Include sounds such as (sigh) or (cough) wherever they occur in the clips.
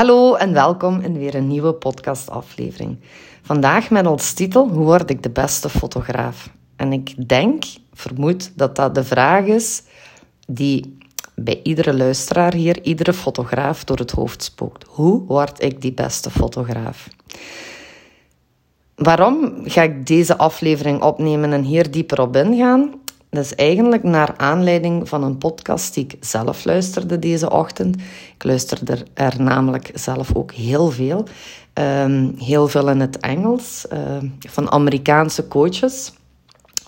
Hallo en welkom in weer een nieuwe podcastaflevering. Vandaag met als titel Hoe word ik de beste fotograaf? En ik denk, vermoed dat dat de vraag is die bij iedere luisteraar hier, iedere fotograaf door het hoofd spookt. Hoe word ik die beste fotograaf? Waarom ga ik deze aflevering opnemen en hier dieper op ingaan? Dat is eigenlijk naar aanleiding van een podcast die ik zelf luisterde deze ochtend. Ik luisterde er namelijk zelf ook heel veel. Um, heel veel in het Engels, uh, van Amerikaanse coaches.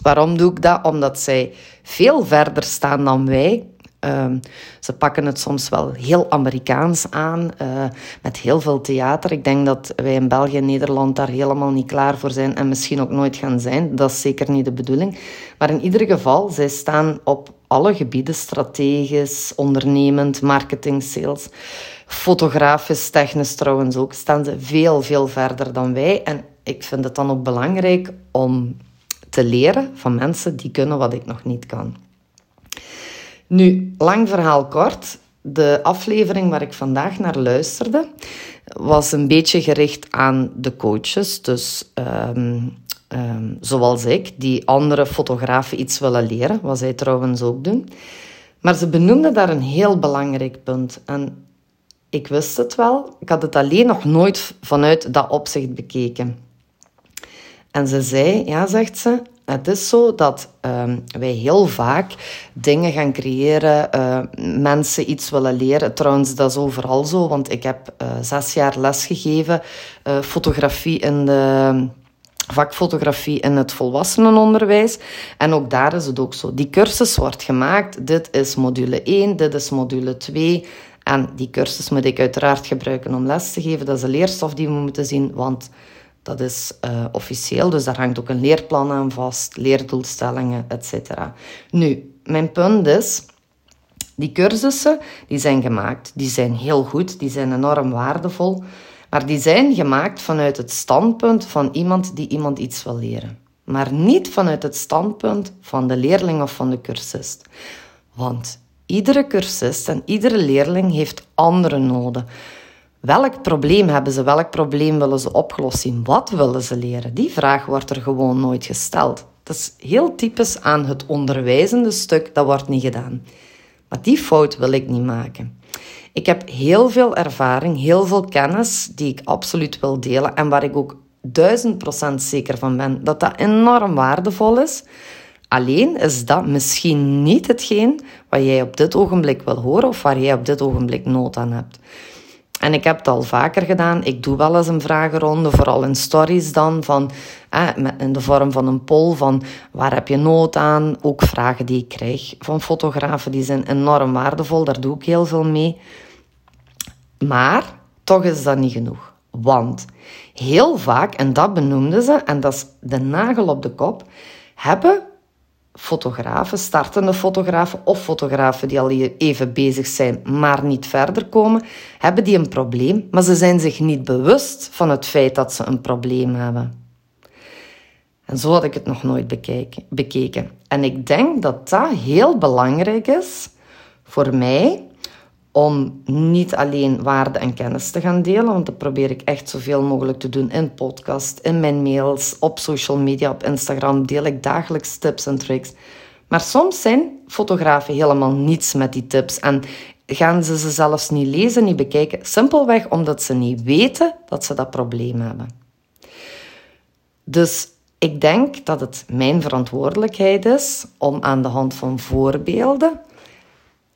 Waarom doe ik dat? Omdat zij veel verder staan dan wij Um, ze pakken het soms wel heel Amerikaans aan, uh, met heel veel theater. Ik denk dat wij in België en Nederland daar helemaal niet klaar voor zijn en misschien ook nooit gaan zijn. Dat is zeker niet de bedoeling. Maar in ieder geval, zij staan op alle gebieden, strategisch, ondernemend, marketing, sales, fotografisch, technisch trouwens ook, staan ze veel, veel verder dan wij. En ik vind het dan ook belangrijk om te leren van mensen die kunnen wat ik nog niet kan. Nu, lang verhaal kort. De aflevering waar ik vandaag naar luisterde was een beetje gericht aan de coaches. Dus um, um, zoals ik, die andere fotografen iets willen leren, wat zij trouwens ook doen. Maar ze benoemden daar een heel belangrijk punt. En ik wist het wel, ik had het alleen nog nooit vanuit dat opzicht bekeken. En ze zei, ja, zegt ze, het is zo dat uh, wij heel vaak dingen gaan creëren, uh, mensen iets willen leren. Trouwens, dat is overal zo, want ik heb uh, zes jaar lesgegeven uh, fotografie in de vakfotografie in het volwassenenonderwijs. En ook daar is het ook zo. Die cursus wordt gemaakt. Dit is module 1, dit is module 2. En die cursus moet ik uiteraard gebruiken om les te geven. Dat is de leerstof die we moeten zien, want dat is uh, officieel, dus daar hangt ook een leerplan aan vast, leerdoelstellingen, etc. Nu, mijn punt is, die cursussen die zijn gemaakt, die zijn heel goed, die zijn enorm waardevol, maar die zijn gemaakt vanuit het standpunt van iemand die iemand iets wil leren. Maar niet vanuit het standpunt van de leerling of van de cursist. Want iedere cursist en iedere leerling heeft andere noden. Welk probleem hebben ze? Welk probleem willen ze opgelost zien? Wat willen ze leren? Die vraag wordt er gewoon nooit gesteld. Dat is heel typisch aan het onderwijzende stuk, dat wordt niet gedaan. Maar die fout wil ik niet maken. Ik heb heel veel ervaring, heel veel kennis die ik absoluut wil delen en waar ik ook duizend procent zeker van ben dat dat enorm waardevol is. Alleen is dat misschien niet hetgeen wat jij op dit ogenblik wil horen of waar jij op dit ogenblik nood aan hebt. En ik heb het al vaker gedaan. Ik doe wel eens een vragenronde, vooral in stories dan, van, in de vorm van een poll van waar heb je nood aan. Ook vragen die ik krijg van fotografen, die zijn enorm waardevol. Daar doe ik heel veel mee. Maar toch is dat niet genoeg. Want heel vaak, en dat benoemden ze, en dat is de nagel op de kop, hebben fotografen, startende fotografen of fotografen die al even bezig zijn, maar niet verder komen, hebben die een probleem, maar ze zijn zich niet bewust van het feit dat ze een probleem hebben. En zo had ik het nog nooit bekeken. En ik denk dat dat heel belangrijk is voor mij om niet alleen waarde en kennis te gaan delen, want dat probeer ik echt zoveel mogelijk te doen in podcast, in mijn mails, op social media, op Instagram deel ik dagelijks tips en tricks. Maar soms zijn fotografen helemaal niets met die tips en gaan ze ze zelfs niet lezen, niet bekijken, simpelweg omdat ze niet weten dat ze dat probleem hebben. Dus ik denk dat het mijn verantwoordelijkheid is om aan de hand van voorbeelden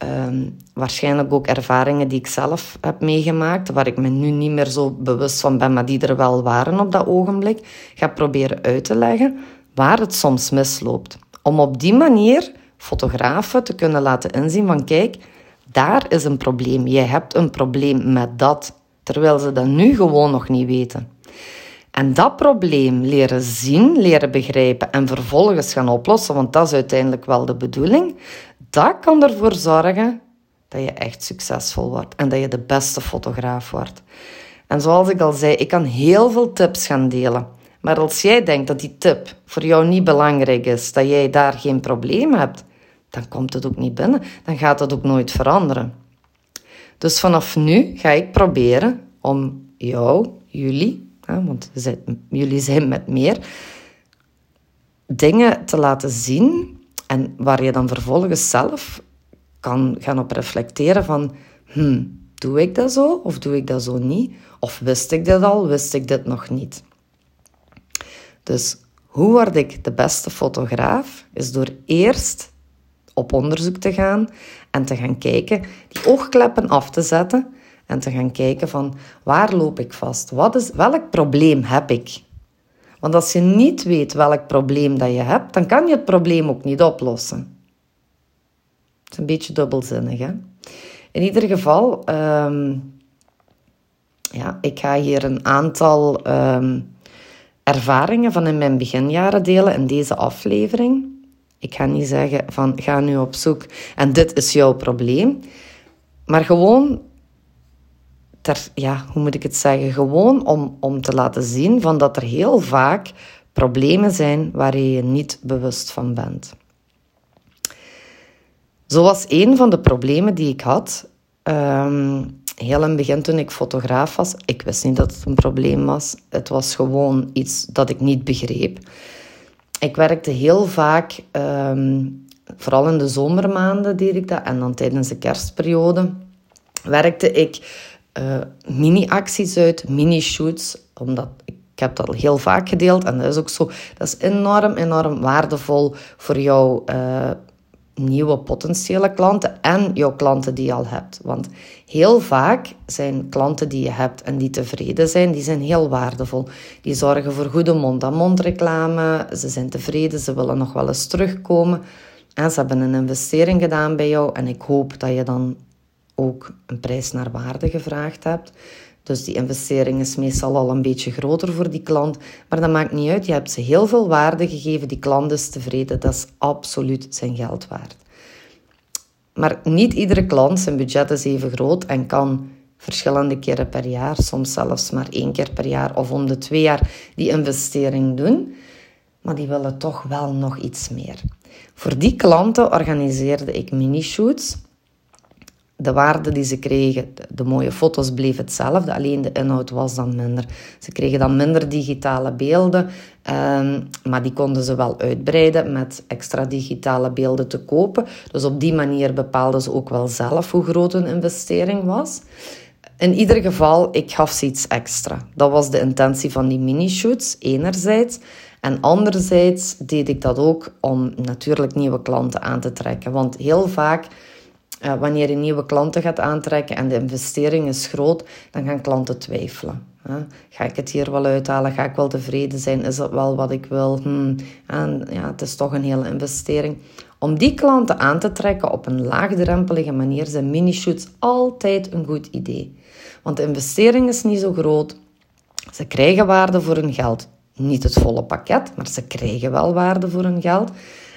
Um, waarschijnlijk ook ervaringen die ik zelf heb meegemaakt, waar ik me nu niet meer zo bewust van ben, maar die er wel waren op dat ogenblik, ga proberen uit te leggen waar het soms misloopt. Om op die manier fotografen te kunnen laten inzien van kijk, daar is een probleem. Jij hebt een probleem met dat, terwijl ze dat nu gewoon nog niet weten. En dat probleem leren zien, leren begrijpen en vervolgens gaan oplossen, want dat is uiteindelijk wel de bedoeling, dat kan ervoor zorgen dat je echt succesvol wordt en dat je de beste fotograaf wordt. En zoals ik al zei, ik kan heel veel tips gaan delen. Maar als jij denkt dat die tip voor jou niet belangrijk is, dat jij daar geen probleem hebt, dan komt het ook niet binnen. Dan gaat het ook nooit veranderen. Dus vanaf nu ga ik proberen om jou, jullie, want jullie zijn met meer, dingen te laten zien en waar je dan vervolgens zelf kan gaan op reflecteren van, hmm, doe ik dat zo of doe ik dat zo niet? Of wist ik dit al, wist ik dit nog niet? Dus hoe word ik de beste fotograaf? Is door eerst op onderzoek te gaan en te gaan kijken, die oogkleppen af te zetten en te gaan kijken van waar loop ik vast? Wat is, welk probleem heb ik? Want als je niet weet welk probleem dat je hebt, dan kan je het probleem ook niet oplossen. Het is een beetje dubbelzinnig, hè? In ieder geval, um, ja, ik ga hier een aantal um, ervaringen van in mijn beginjaren delen in deze aflevering. Ik ga niet zeggen van ga nu op zoek en dit is jouw probleem. Maar gewoon, ja, hoe moet ik het zeggen? Gewoon om, om te laten zien van dat er heel vaak problemen zijn waar je je niet bewust van bent. Zo was een van de problemen die ik had. Um, heel in het begin toen ik fotograaf was. Ik wist niet dat het een probleem was. Het was gewoon iets dat ik niet begreep. Ik werkte heel vaak, ehm, vooral in de zomermaanden deed ik dat. En dan tijdens de kerstperiode werkte ik uh, mini-acties uit, mini-shoots. Omdat ik heb dat al heel vaak gedeeld en dat is ook zo. Dat is enorm, enorm waardevol voor jou. Uh, nieuwe potentiële klanten en jouw klanten die je al hebt. Want heel vaak zijn klanten die je hebt en die tevreden zijn, die zijn heel waardevol. Die zorgen voor goede mond-aan-mond reclame, ze zijn tevreden, ze willen nog wel eens terugkomen. En ze hebben een investering gedaan bij jou en ik hoop dat je dan ook een prijs naar waarde gevraagd hebt. Dus die investering is meestal al een beetje groter voor die klant. Maar dat maakt niet uit. Je hebt ze heel veel waarde gegeven. Die klant is tevreden. Dat is absoluut zijn geld waard. Maar niet iedere klant, zijn budget is even groot en kan verschillende keren per jaar, soms zelfs maar één keer per jaar of om de twee jaar, die investering doen. Maar die willen toch wel nog iets meer. Voor die klanten organiseerde ik mini-shoots de waarde die ze kregen, de mooie foto's bleef hetzelfde, alleen de inhoud was dan minder. Ze kregen dan minder digitale beelden, ehm, maar die konden ze wel uitbreiden met extra digitale beelden te kopen. Dus op die manier bepaalden ze ook wel zelf hoe groot hun investering was. In ieder geval, ik gaf ze iets extra. Dat was de intentie van die mini-shoots, enerzijds. En anderzijds deed ik dat ook om natuurlijk nieuwe klanten aan te trekken. Want heel vaak uh, wanneer je nieuwe klanten gaat aantrekken en de investering is groot, dan gaan klanten twijfelen. Ga ik het hier wel uithalen? Ga ik wel tevreden zijn? Is dat wel wat ik wil? Hmm. En ja, het is toch een hele investering. Om die klanten aan te trekken op een laagdrempelige manier zijn mini-shoots altijd een goed idee. Want de investering is niet zo groot. Ze krijgen waarde voor hun geld. Niet het volle pakket, maar ze krijgen wel waarde voor hun geld.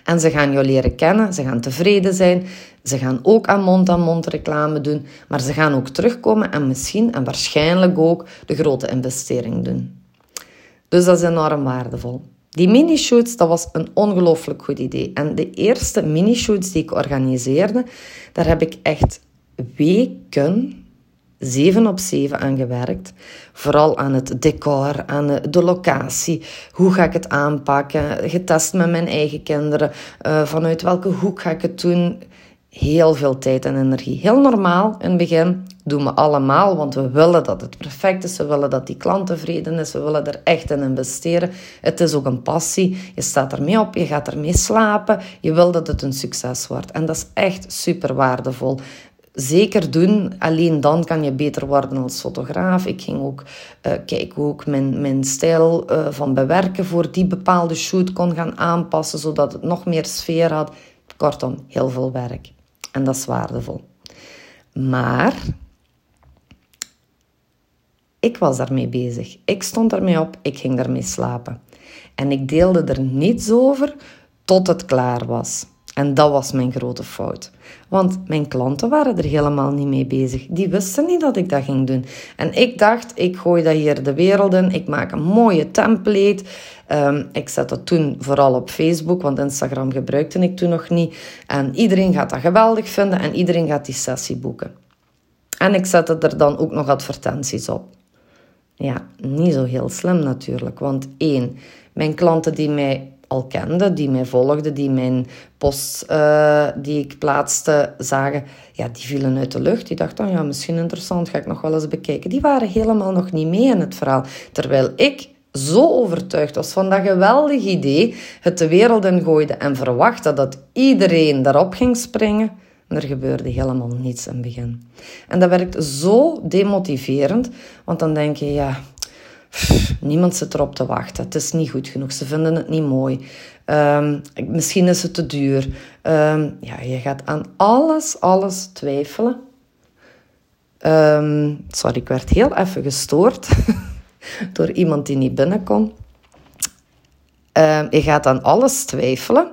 En ze gaan jou leren kennen, ze gaan tevreden zijn, ze gaan ook aan mond-aan-mond reclame doen, maar ze gaan ook terugkomen en misschien en waarschijnlijk ook de grote investering doen. Dus dat is enorm waardevol. Die mini-shoots, dat was een ongelooflijk goed idee. En de eerste mini-shoots die ik organiseerde, daar heb ik echt weken zeven op zeven aan gewerkt. Vooral aan het decor, aan de locatie. Hoe ga ik het aanpakken? Getest met mijn eigen kinderen. Uh, vanuit welke hoek ga ik het doen? Heel veel tijd en energie. Heel normaal in het begin. Doen we allemaal, want we willen dat het perfect is. We willen dat die klant tevreden is. We willen er echt in investeren. Het is ook een passie. Je staat ermee op, je gaat ermee slapen. Je wil dat het een succes wordt. En dat is echt super waardevol zeker doen. Alleen dan kan je beter worden als fotograaf. Ik ging ook uh, kijken hoe ik mijn, mijn stijl uh, van bewerken voor die bepaalde shoot kon gaan aanpassen, zodat het nog meer sfeer had. Kortom, heel veel werk. En dat is waardevol. Maar ik was daarmee bezig. Ik stond daarmee op, ik ging daarmee slapen. En ik deelde er niets over tot het klaar was. En dat was mijn grote fout. Want mijn klanten waren er helemaal niet mee bezig. Die wisten niet dat ik dat ging doen. En ik dacht, ik gooi dat hier de wereld in. Ik maak een mooie template. Um, ik zet dat toen vooral op Facebook, want Instagram gebruikte ik toen nog niet. En iedereen gaat dat geweldig vinden en iedereen gaat die sessie boeken. En ik zette er dan ook nog advertenties op. Ja, niet zo heel slim natuurlijk. Want één, mijn klanten die mij al kenden, die mij volgden, die mijn post uh, die ik plaatste zagen, ja, die vielen uit de lucht. Die dachten, ja, misschien interessant, ga ik nog wel eens bekijken. Die waren helemaal nog niet mee in het verhaal. Terwijl ik zo overtuigd was van dat geweldig idee, het de wereld in gooide en verwachtte dat iedereen daarop ging springen. En er gebeurde helemaal niets in het begin. En dat werkt zo demotiverend, want dan denk je, ja, niemand zit erop te wachten. Het is niet goed genoeg. Ze vinden het niet mooi. Um, misschien is het te duur. Um, ja, je gaat aan alles, alles twijfelen. Um, sorry, ik werd heel even gestoord (laughs) door iemand die niet binnen kon. je gaat aan alles twijfelen.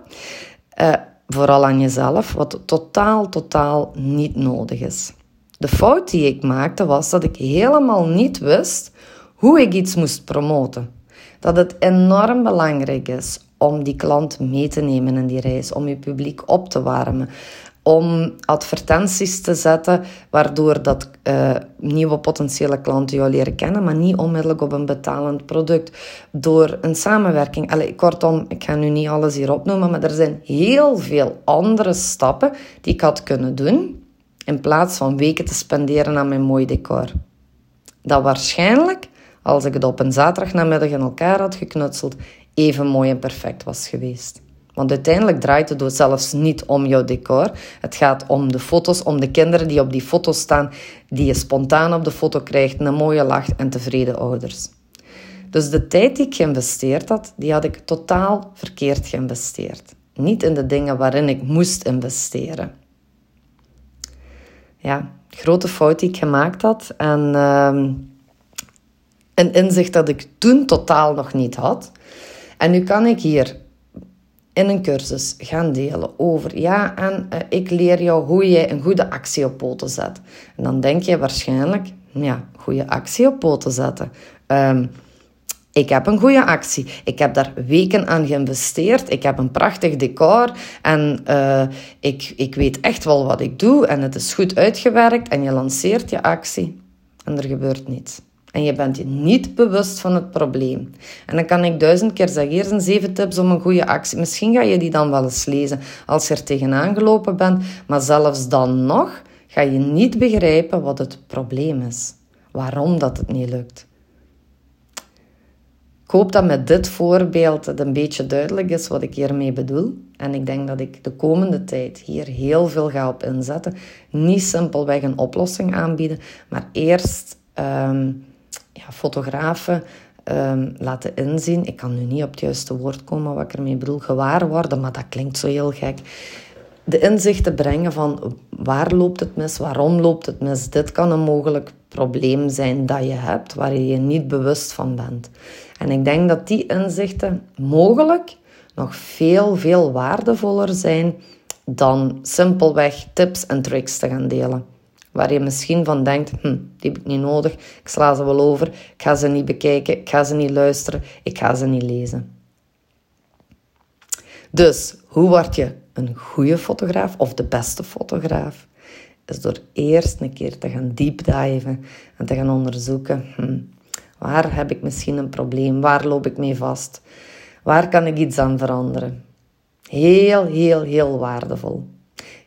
Uh, vooral aan jezelf, wat totaal, totaal niet nodig is. De fout die ik maakte was dat ik helemaal niet wist hoe ik iets moest promoten. Dat het enorm belangrijk is om die klant mee te nemen in die reis, om je publiek op te warmen, om advertenties te zetten waardoor dat uh, nieuwe potentiële klanten jou leren kennen, maar niet onmiddellijk op een betalend product. Door een samenwerking. Allee, kortom, ik ga nu niet alles hier opnoemen, maar er zijn heel veel andere stappen die ik had kunnen doen in plaats van weken te spenderen aan mijn mooi decor. Dat waarschijnlijk als ik het op een zaterdagnamiddag in elkaar had geknutseld, even mooi en perfect was geweest. Want uiteindelijk draait het zelfs niet om jouw decor. Het gaat om de foto's, om de kinderen die op die foto's staan, die je spontaan op de foto krijgt, een mooie lach en tevreden ouders. Dus de tijd die ik geïnvesteerd had, die had ik totaal verkeerd geïnvesteerd. Niet in de dingen waarin ik moest investeren. Ja, grote fout die ik gemaakt had. En... Uh, een inzicht dat ik toen totaal nog niet had. En nu kan ik hier in een cursus gaan delen over, ja, en uh, ik leer jou hoe je een goede actie op poten zet. En dan denk je waarschijnlijk, ja, goede actie op poten zetten. Um, ik heb een goede actie. Ik heb daar weken aan geïnvesteerd. Ik heb een prachtig decor. En uh, ik, ik weet echt wel wat ik doe. En het is goed uitgewerkt. En je lanceert je actie. En er gebeurt niets en je bent je niet bewust van het probleem. En dan kan ik duizend keer zeggen, hier zijn zeven tips om een goede actie. Misschien ga je die dan wel eens lezen als je er tegenaan gelopen bent, maar zelfs dan nog ga je niet begrijpen wat het probleem is. Waarom dat het niet lukt. Ik hoop dat met dit voorbeeld het een beetje duidelijk is wat ik hiermee bedoel. En ik denk dat ik de komende tijd hier heel veel ga op inzetten. Niet simpelweg een oplossing aanbieden, maar eerst ehm, ja, fotografen um, laten inzien. Ik kan nu niet op het juiste woord komen wat ik ermee bedoel. Gewaar worden, maar dat klinkt zo heel gek. De inzichten brengen van waar loopt het mis, waarom loopt het mis. Dit kan een mogelijk probleem zijn dat je hebt, waar je je niet bewust van bent. En ik denk dat die inzichten mogelijk nog veel, veel waardevoller zijn dan simpelweg tips en tricks te gaan delen waar je misschien van denkt, hm, die heb ik niet nodig, ik sla ze wel over, ik ga ze niet bekijken, ik ga ze niet luisteren, ik ga ze niet lezen. Dus, hoe word je een goede fotograaf of de beste fotograaf? Is door eerst een keer te gaan diepdiven en te gaan onderzoeken, hm, waar heb ik misschien een probleem, waar loop ik mee vast, waar kan ik iets aan veranderen? Heel, heel, heel waardevol.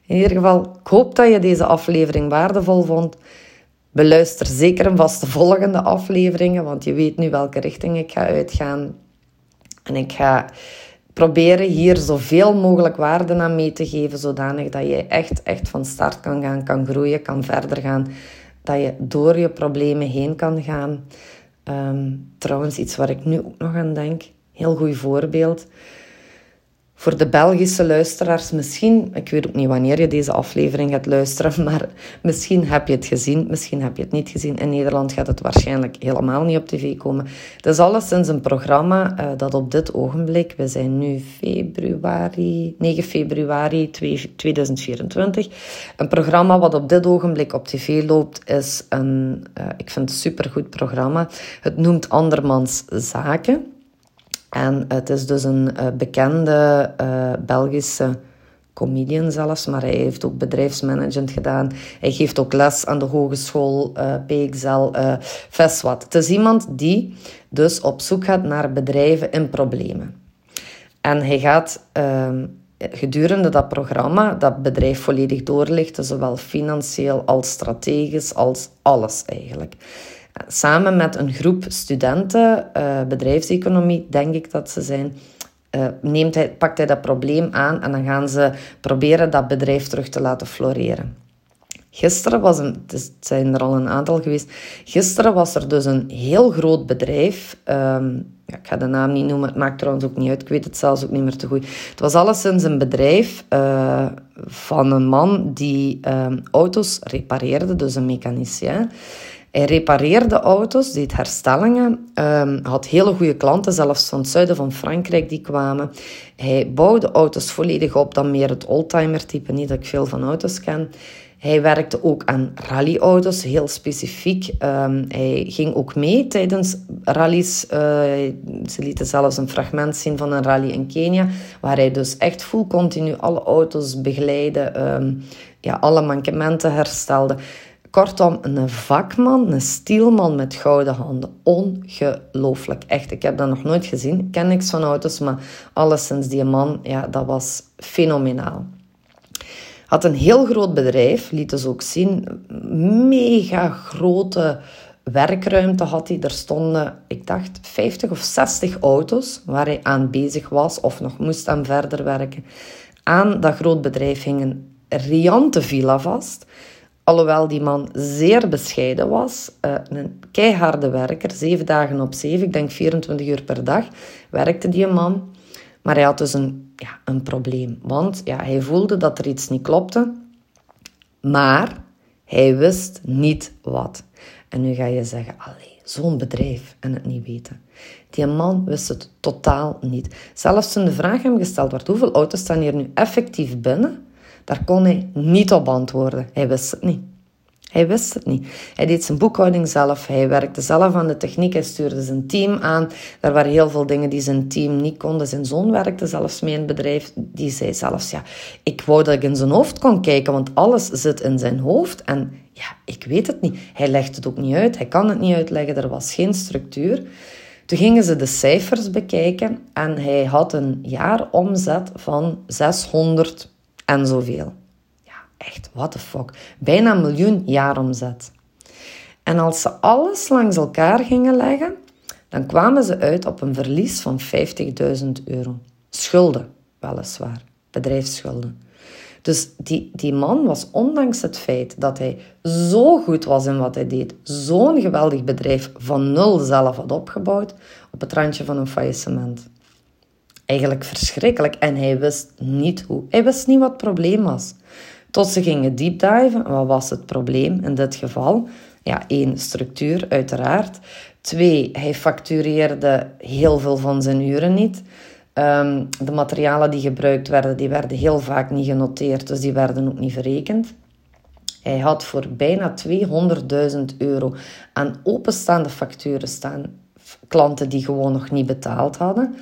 In ieder geval, ik hoop dat je deze aflevering waardevol vond. Beluister zeker en vast de volgende afleveringen, want je weet nu welke richting ik ga uitgaan. En ik ga proberen hier zoveel mogelijk waarde aan mee te geven, zodanig dat je echt, echt van start kan gaan, kan groeien, kan verder gaan. Dat je door je problemen heen kan gaan. Ehm, trouwens, iets waar ik nu ook nog aan denk, heel goed voorbeeld voor de Belgische luisteraars misschien, ik weet ook niet wanneer je deze aflevering gaat luisteren, (laughs) maar misschien heb je het gezien, misschien heb je het niet gezien. In Nederland gaat het waarschijnlijk helemaal niet op tv komen. Het is alleszins een programma uh, dat op dit ogenblik, we zijn nu februari, 9 februari 2024, een programma wat op dit ogenblik op tv loopt, is een, uh, ik vind het een supergoed programma. Het noemt Andermans Zaken. En het is dus een uh, bekende uh, Belgische comedian zelfs, maar hij heeft ook bedrijfsmanagement gedaan. Hij geeft ook les aan de hogeschool uh, PXL, uh, Veswat. Het is iemand die dus op zoek gaat naar bedrijven in problemen. En hij gaat uh, gedurende dat programma dat bedrijf volledig doorlichten, zowel financieel als strategisch, als alles eigenlijk. Samen met een groep studenten, uh, bedrijfseconomie denk ik dat ze zijn, uh, neemt hij, pakt hij dat probleem aan en dan gaan ze proberen dat bedrijf terug te laten floreren. Gisteren was een, het zijn er al een aantal geweest, gisteren was er dus een heel groot bedrijf, um, ja, ik ga de naam niet noemen, het maakt trouwens ook niet uit, ik weet het zelfs ook niet meer te goed. Het was alleszins een bedrijf uh, van een man die uh, auto's repareerde, dus een mechanicien. Hij repareerde auto's, deed herstellingen, um, had hele goede klanten, zelfs van het zuiden van Frankrijk die kwamen. Hij bouwde auto's volledig op, dan meer het oldtimer type, niet dat ik veel van auto's ken. Hij werkte ook aan rallyauto's, heel specifiek. Um, hij ging ook mee tijdens rallies. Uh, ze lieten zelfs een fragment zien van een rally in Kenia, waar hij dus echt full continu alle auto's begeleidde, um, ja, alle mankementen herstelde. Kortom, een vakman, een stielman met gouden handen. Ongelooflijk. Echt, ik heb dat nog nooit gezien. Ik ken niks van auto's, maar alleszins die man, ja, dat was fenomenaal. Had een heel groot bedrijf, liet dus ook zien. Mega grote werkruimte had hij. Er stonden, ik dacht, 50 of 60 auto's waar hij aan bezig was of nog moest aan verder werken. Aan dat groot bedrijf hing een riante villa vast Alhoewel die man zeer bescheiden was, uh, een keiharde werker, zeven dagen op zeven, ik denk 24 uur per dag, werkte die man. Maar hij had dus een, ja, een probleem, want ja, hij voelde dat er iets niet klopte, maar hij wist niet wat. En nu ga je zeggen, zo'n bedrijf en het niet weten. Die man wist het totaal niet. Zelfs toen de vraag hem gesteld werd, hoeveel auto's staan hier nu effectief binnen? Daar kon hij niet op antwoorden. Hij wist het niet. Hij wist het niet. Hij deed zijn boekhouding zelf. Hij werkte zelf aan de techniek. Hij stuurde zijn team aan. Er waren heel veel dingen die zijn team niet konden. Zijn zoon werkte zelfs mee in het bedrijf. Die zei zelfs, ja, ik wou dat ik in zijn hoofd kon kijken, want alles zit in zijn hoofd. En ja, ik weet het niet. Hij legt het ook niet uit. Hij kan het niet uitleggen. Er was geen structuur. Toen gingen ze de cijfers bekijken en hij had een jaaromzet van 600 en zoveel. Ja, echt, what the fuck. Bijna een miljoen jaaromzet. En als ze alles langs elkaar gingen leggen, dan kwamen ze uit op een verlies van 50.000 euro. Schulden, weliswaar. Bedrijfsschulden. Dus die, die man was, ondanks het feit dat hij zo goed was in wat hij deed, zo'n geweldig bedrijf van nul zelf had opgebouwd, op het randje van een faillissement eigenlijk verschrikkelijk. En hij wist niet hoe. Hij wist niet wat het probleem was. Tot ze gingen deepdiven. Wat was het probleem in dit geval? Ja, één, structuur, uiteraard. Twee, hij factureerde heel veel van zijn uren niet. Um, de materialen die gebruikt werden, die werden heel vaak niet genoteerd, dus die werden ook niet verrekend. Hij had voor bijna 200.000 euro aan openstaande facturen staan. Klanten die gewoon nog niet betaald hadden.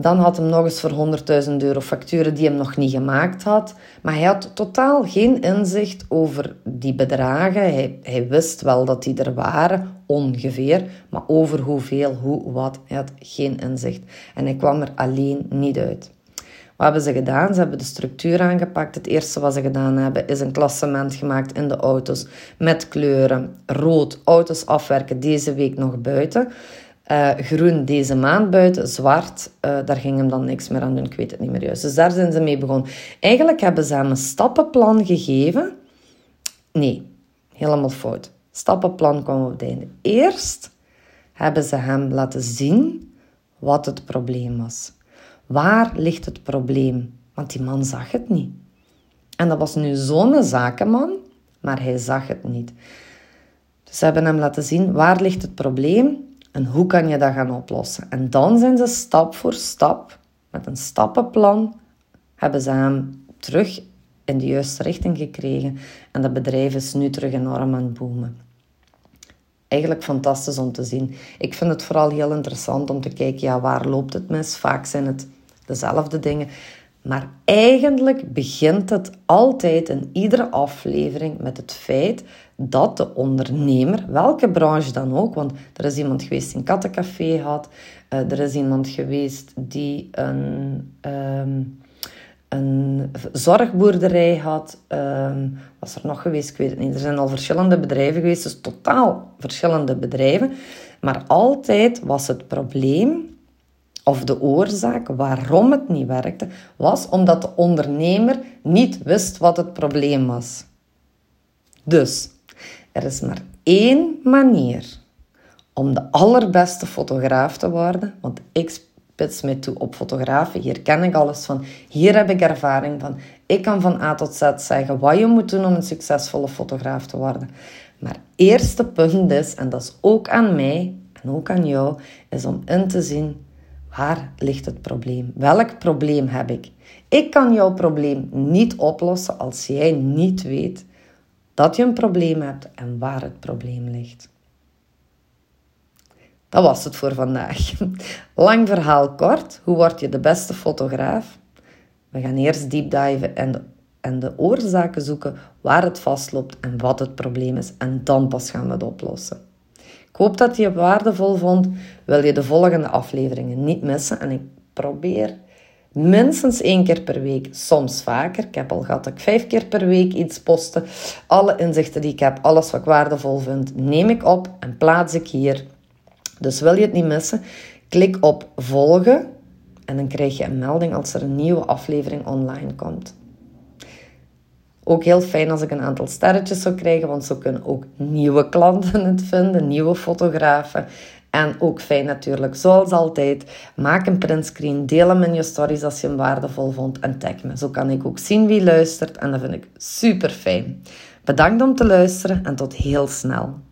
Dan had hem nog eens voor 100.000 euro facturen die hem nog niet gemaakt had. Maar hij had totaal geen inzicht over die bedragen. Hij, hij wist wel dat die er waren, ongeveer. Maar over hoeveel, hoe, wat, hij had geen inzicht. En hij kwam er alleen niet uit. Wat hebben ze gedaan? Ze hebben de structuur aangepakt. Het eerste wat ze gedaan hebben is een klassement gemaakt in de auto's met kleuren. Rood, auto's afwerken deze week nog buiten. Uh, groen deze maand buiten, zwart, uh, daar ging hem dan niks meer aan doen. Ik weet het niet meer juist. Dus daar zijn ze mee begonnen. Eigenlijk hebben ze hem een stappenplan gegeven. Nee, helemaal fout. Stappenplan kwam op het einde. Eerst hebben ze hem laten zien wat het probleem was. Waar ligt het probleem? Want die man zag het niet. En dat was nu zo'n zakenman, maar hij zag het niet. Dus ze hebben hem laten zien waar ligt het probleem en hoe kan je dat gaan oplossen? En dan zijn ze stap voor stap, met een stappenplan, hebben ze hem terug in de juiste richting gekregen. En dat bedrijf is nu terug enorm aan het boomen. Eigenlijk fantastisch om te zien. Ik vind het vooral heel interessant om te kijken, ja, waar loopt het mis? Vaak zijn het dezelfde dingen. Maar eigenlijk begint het altijd in iedere aflevering met het feit dat de ondernemer, welke branche dan ook, want er is iemand geweest die een kattencafé had, uh, er is iemand geweest die een, um, een zorgboerderij had, um, was er nog geweest, ik weet het niet. Er zijn al verschillende bedrijven geweest, dus totaal verschillende bedrijven. Maar altijd was het probleem of de oorzaak waarom het niet werkte, was omdat de ondernemer niet wist wat het probleem was. Dus er is maar één manier om de allerbeste fotograaf te worden, want ik spits me toe op fotografen. Hier ken ik alles van. Hier heb ik ervaring van. Ik kan van A tot Z zeggen wat je moet doen om een succesvolle fotograaf te worden. Maar eerste punt is, en dat is ook aan mij en ook aan jou, is om in te zien Waar ligt het probleem? Welk probleem heb ik? Ik kan jouw probleem niet oplossen als jij niet weet dat je een probleem hebt en waar het probleem ligt. Dat was het voor vandaag. (laughs) Lang verhaal kort. Hoe word je de beste fotograaf? We gaan eerst deep diven en de, en de oorzaken zoeken waar het vastloopt en wat het probleem is. En dan pas gaan we het oplossen. Hoop dat je het waardevol vond. Wil je de volgende afleveringen niet missen? En ik probeer minstens één keer per week, soms vaker. Ik heb al gehad dat ik vijf keer per week iets posten. Alle inzichten die ik heb, alles wat ik waardevol vind, neem ik op en plaats ik hier. Dus wil je het niet missen? Klik op volgen en dan krijg je een melding als er een nieuwe aflevering online komt. Ook heel fijn als ik een aantal sterretjes zou krijgen, want zo kunnen ook nieuwe klanten het vinden, nieuwe fotografen. En ook fijn natuurlijk, zoals altijd, maak een printscreen, deel hem in je stories als je hem waardevol vond en tag me. Zo kan ik ook zien wie luistert en dat vind ik super fijn. Bedankt om te luisteren en tot heel snel.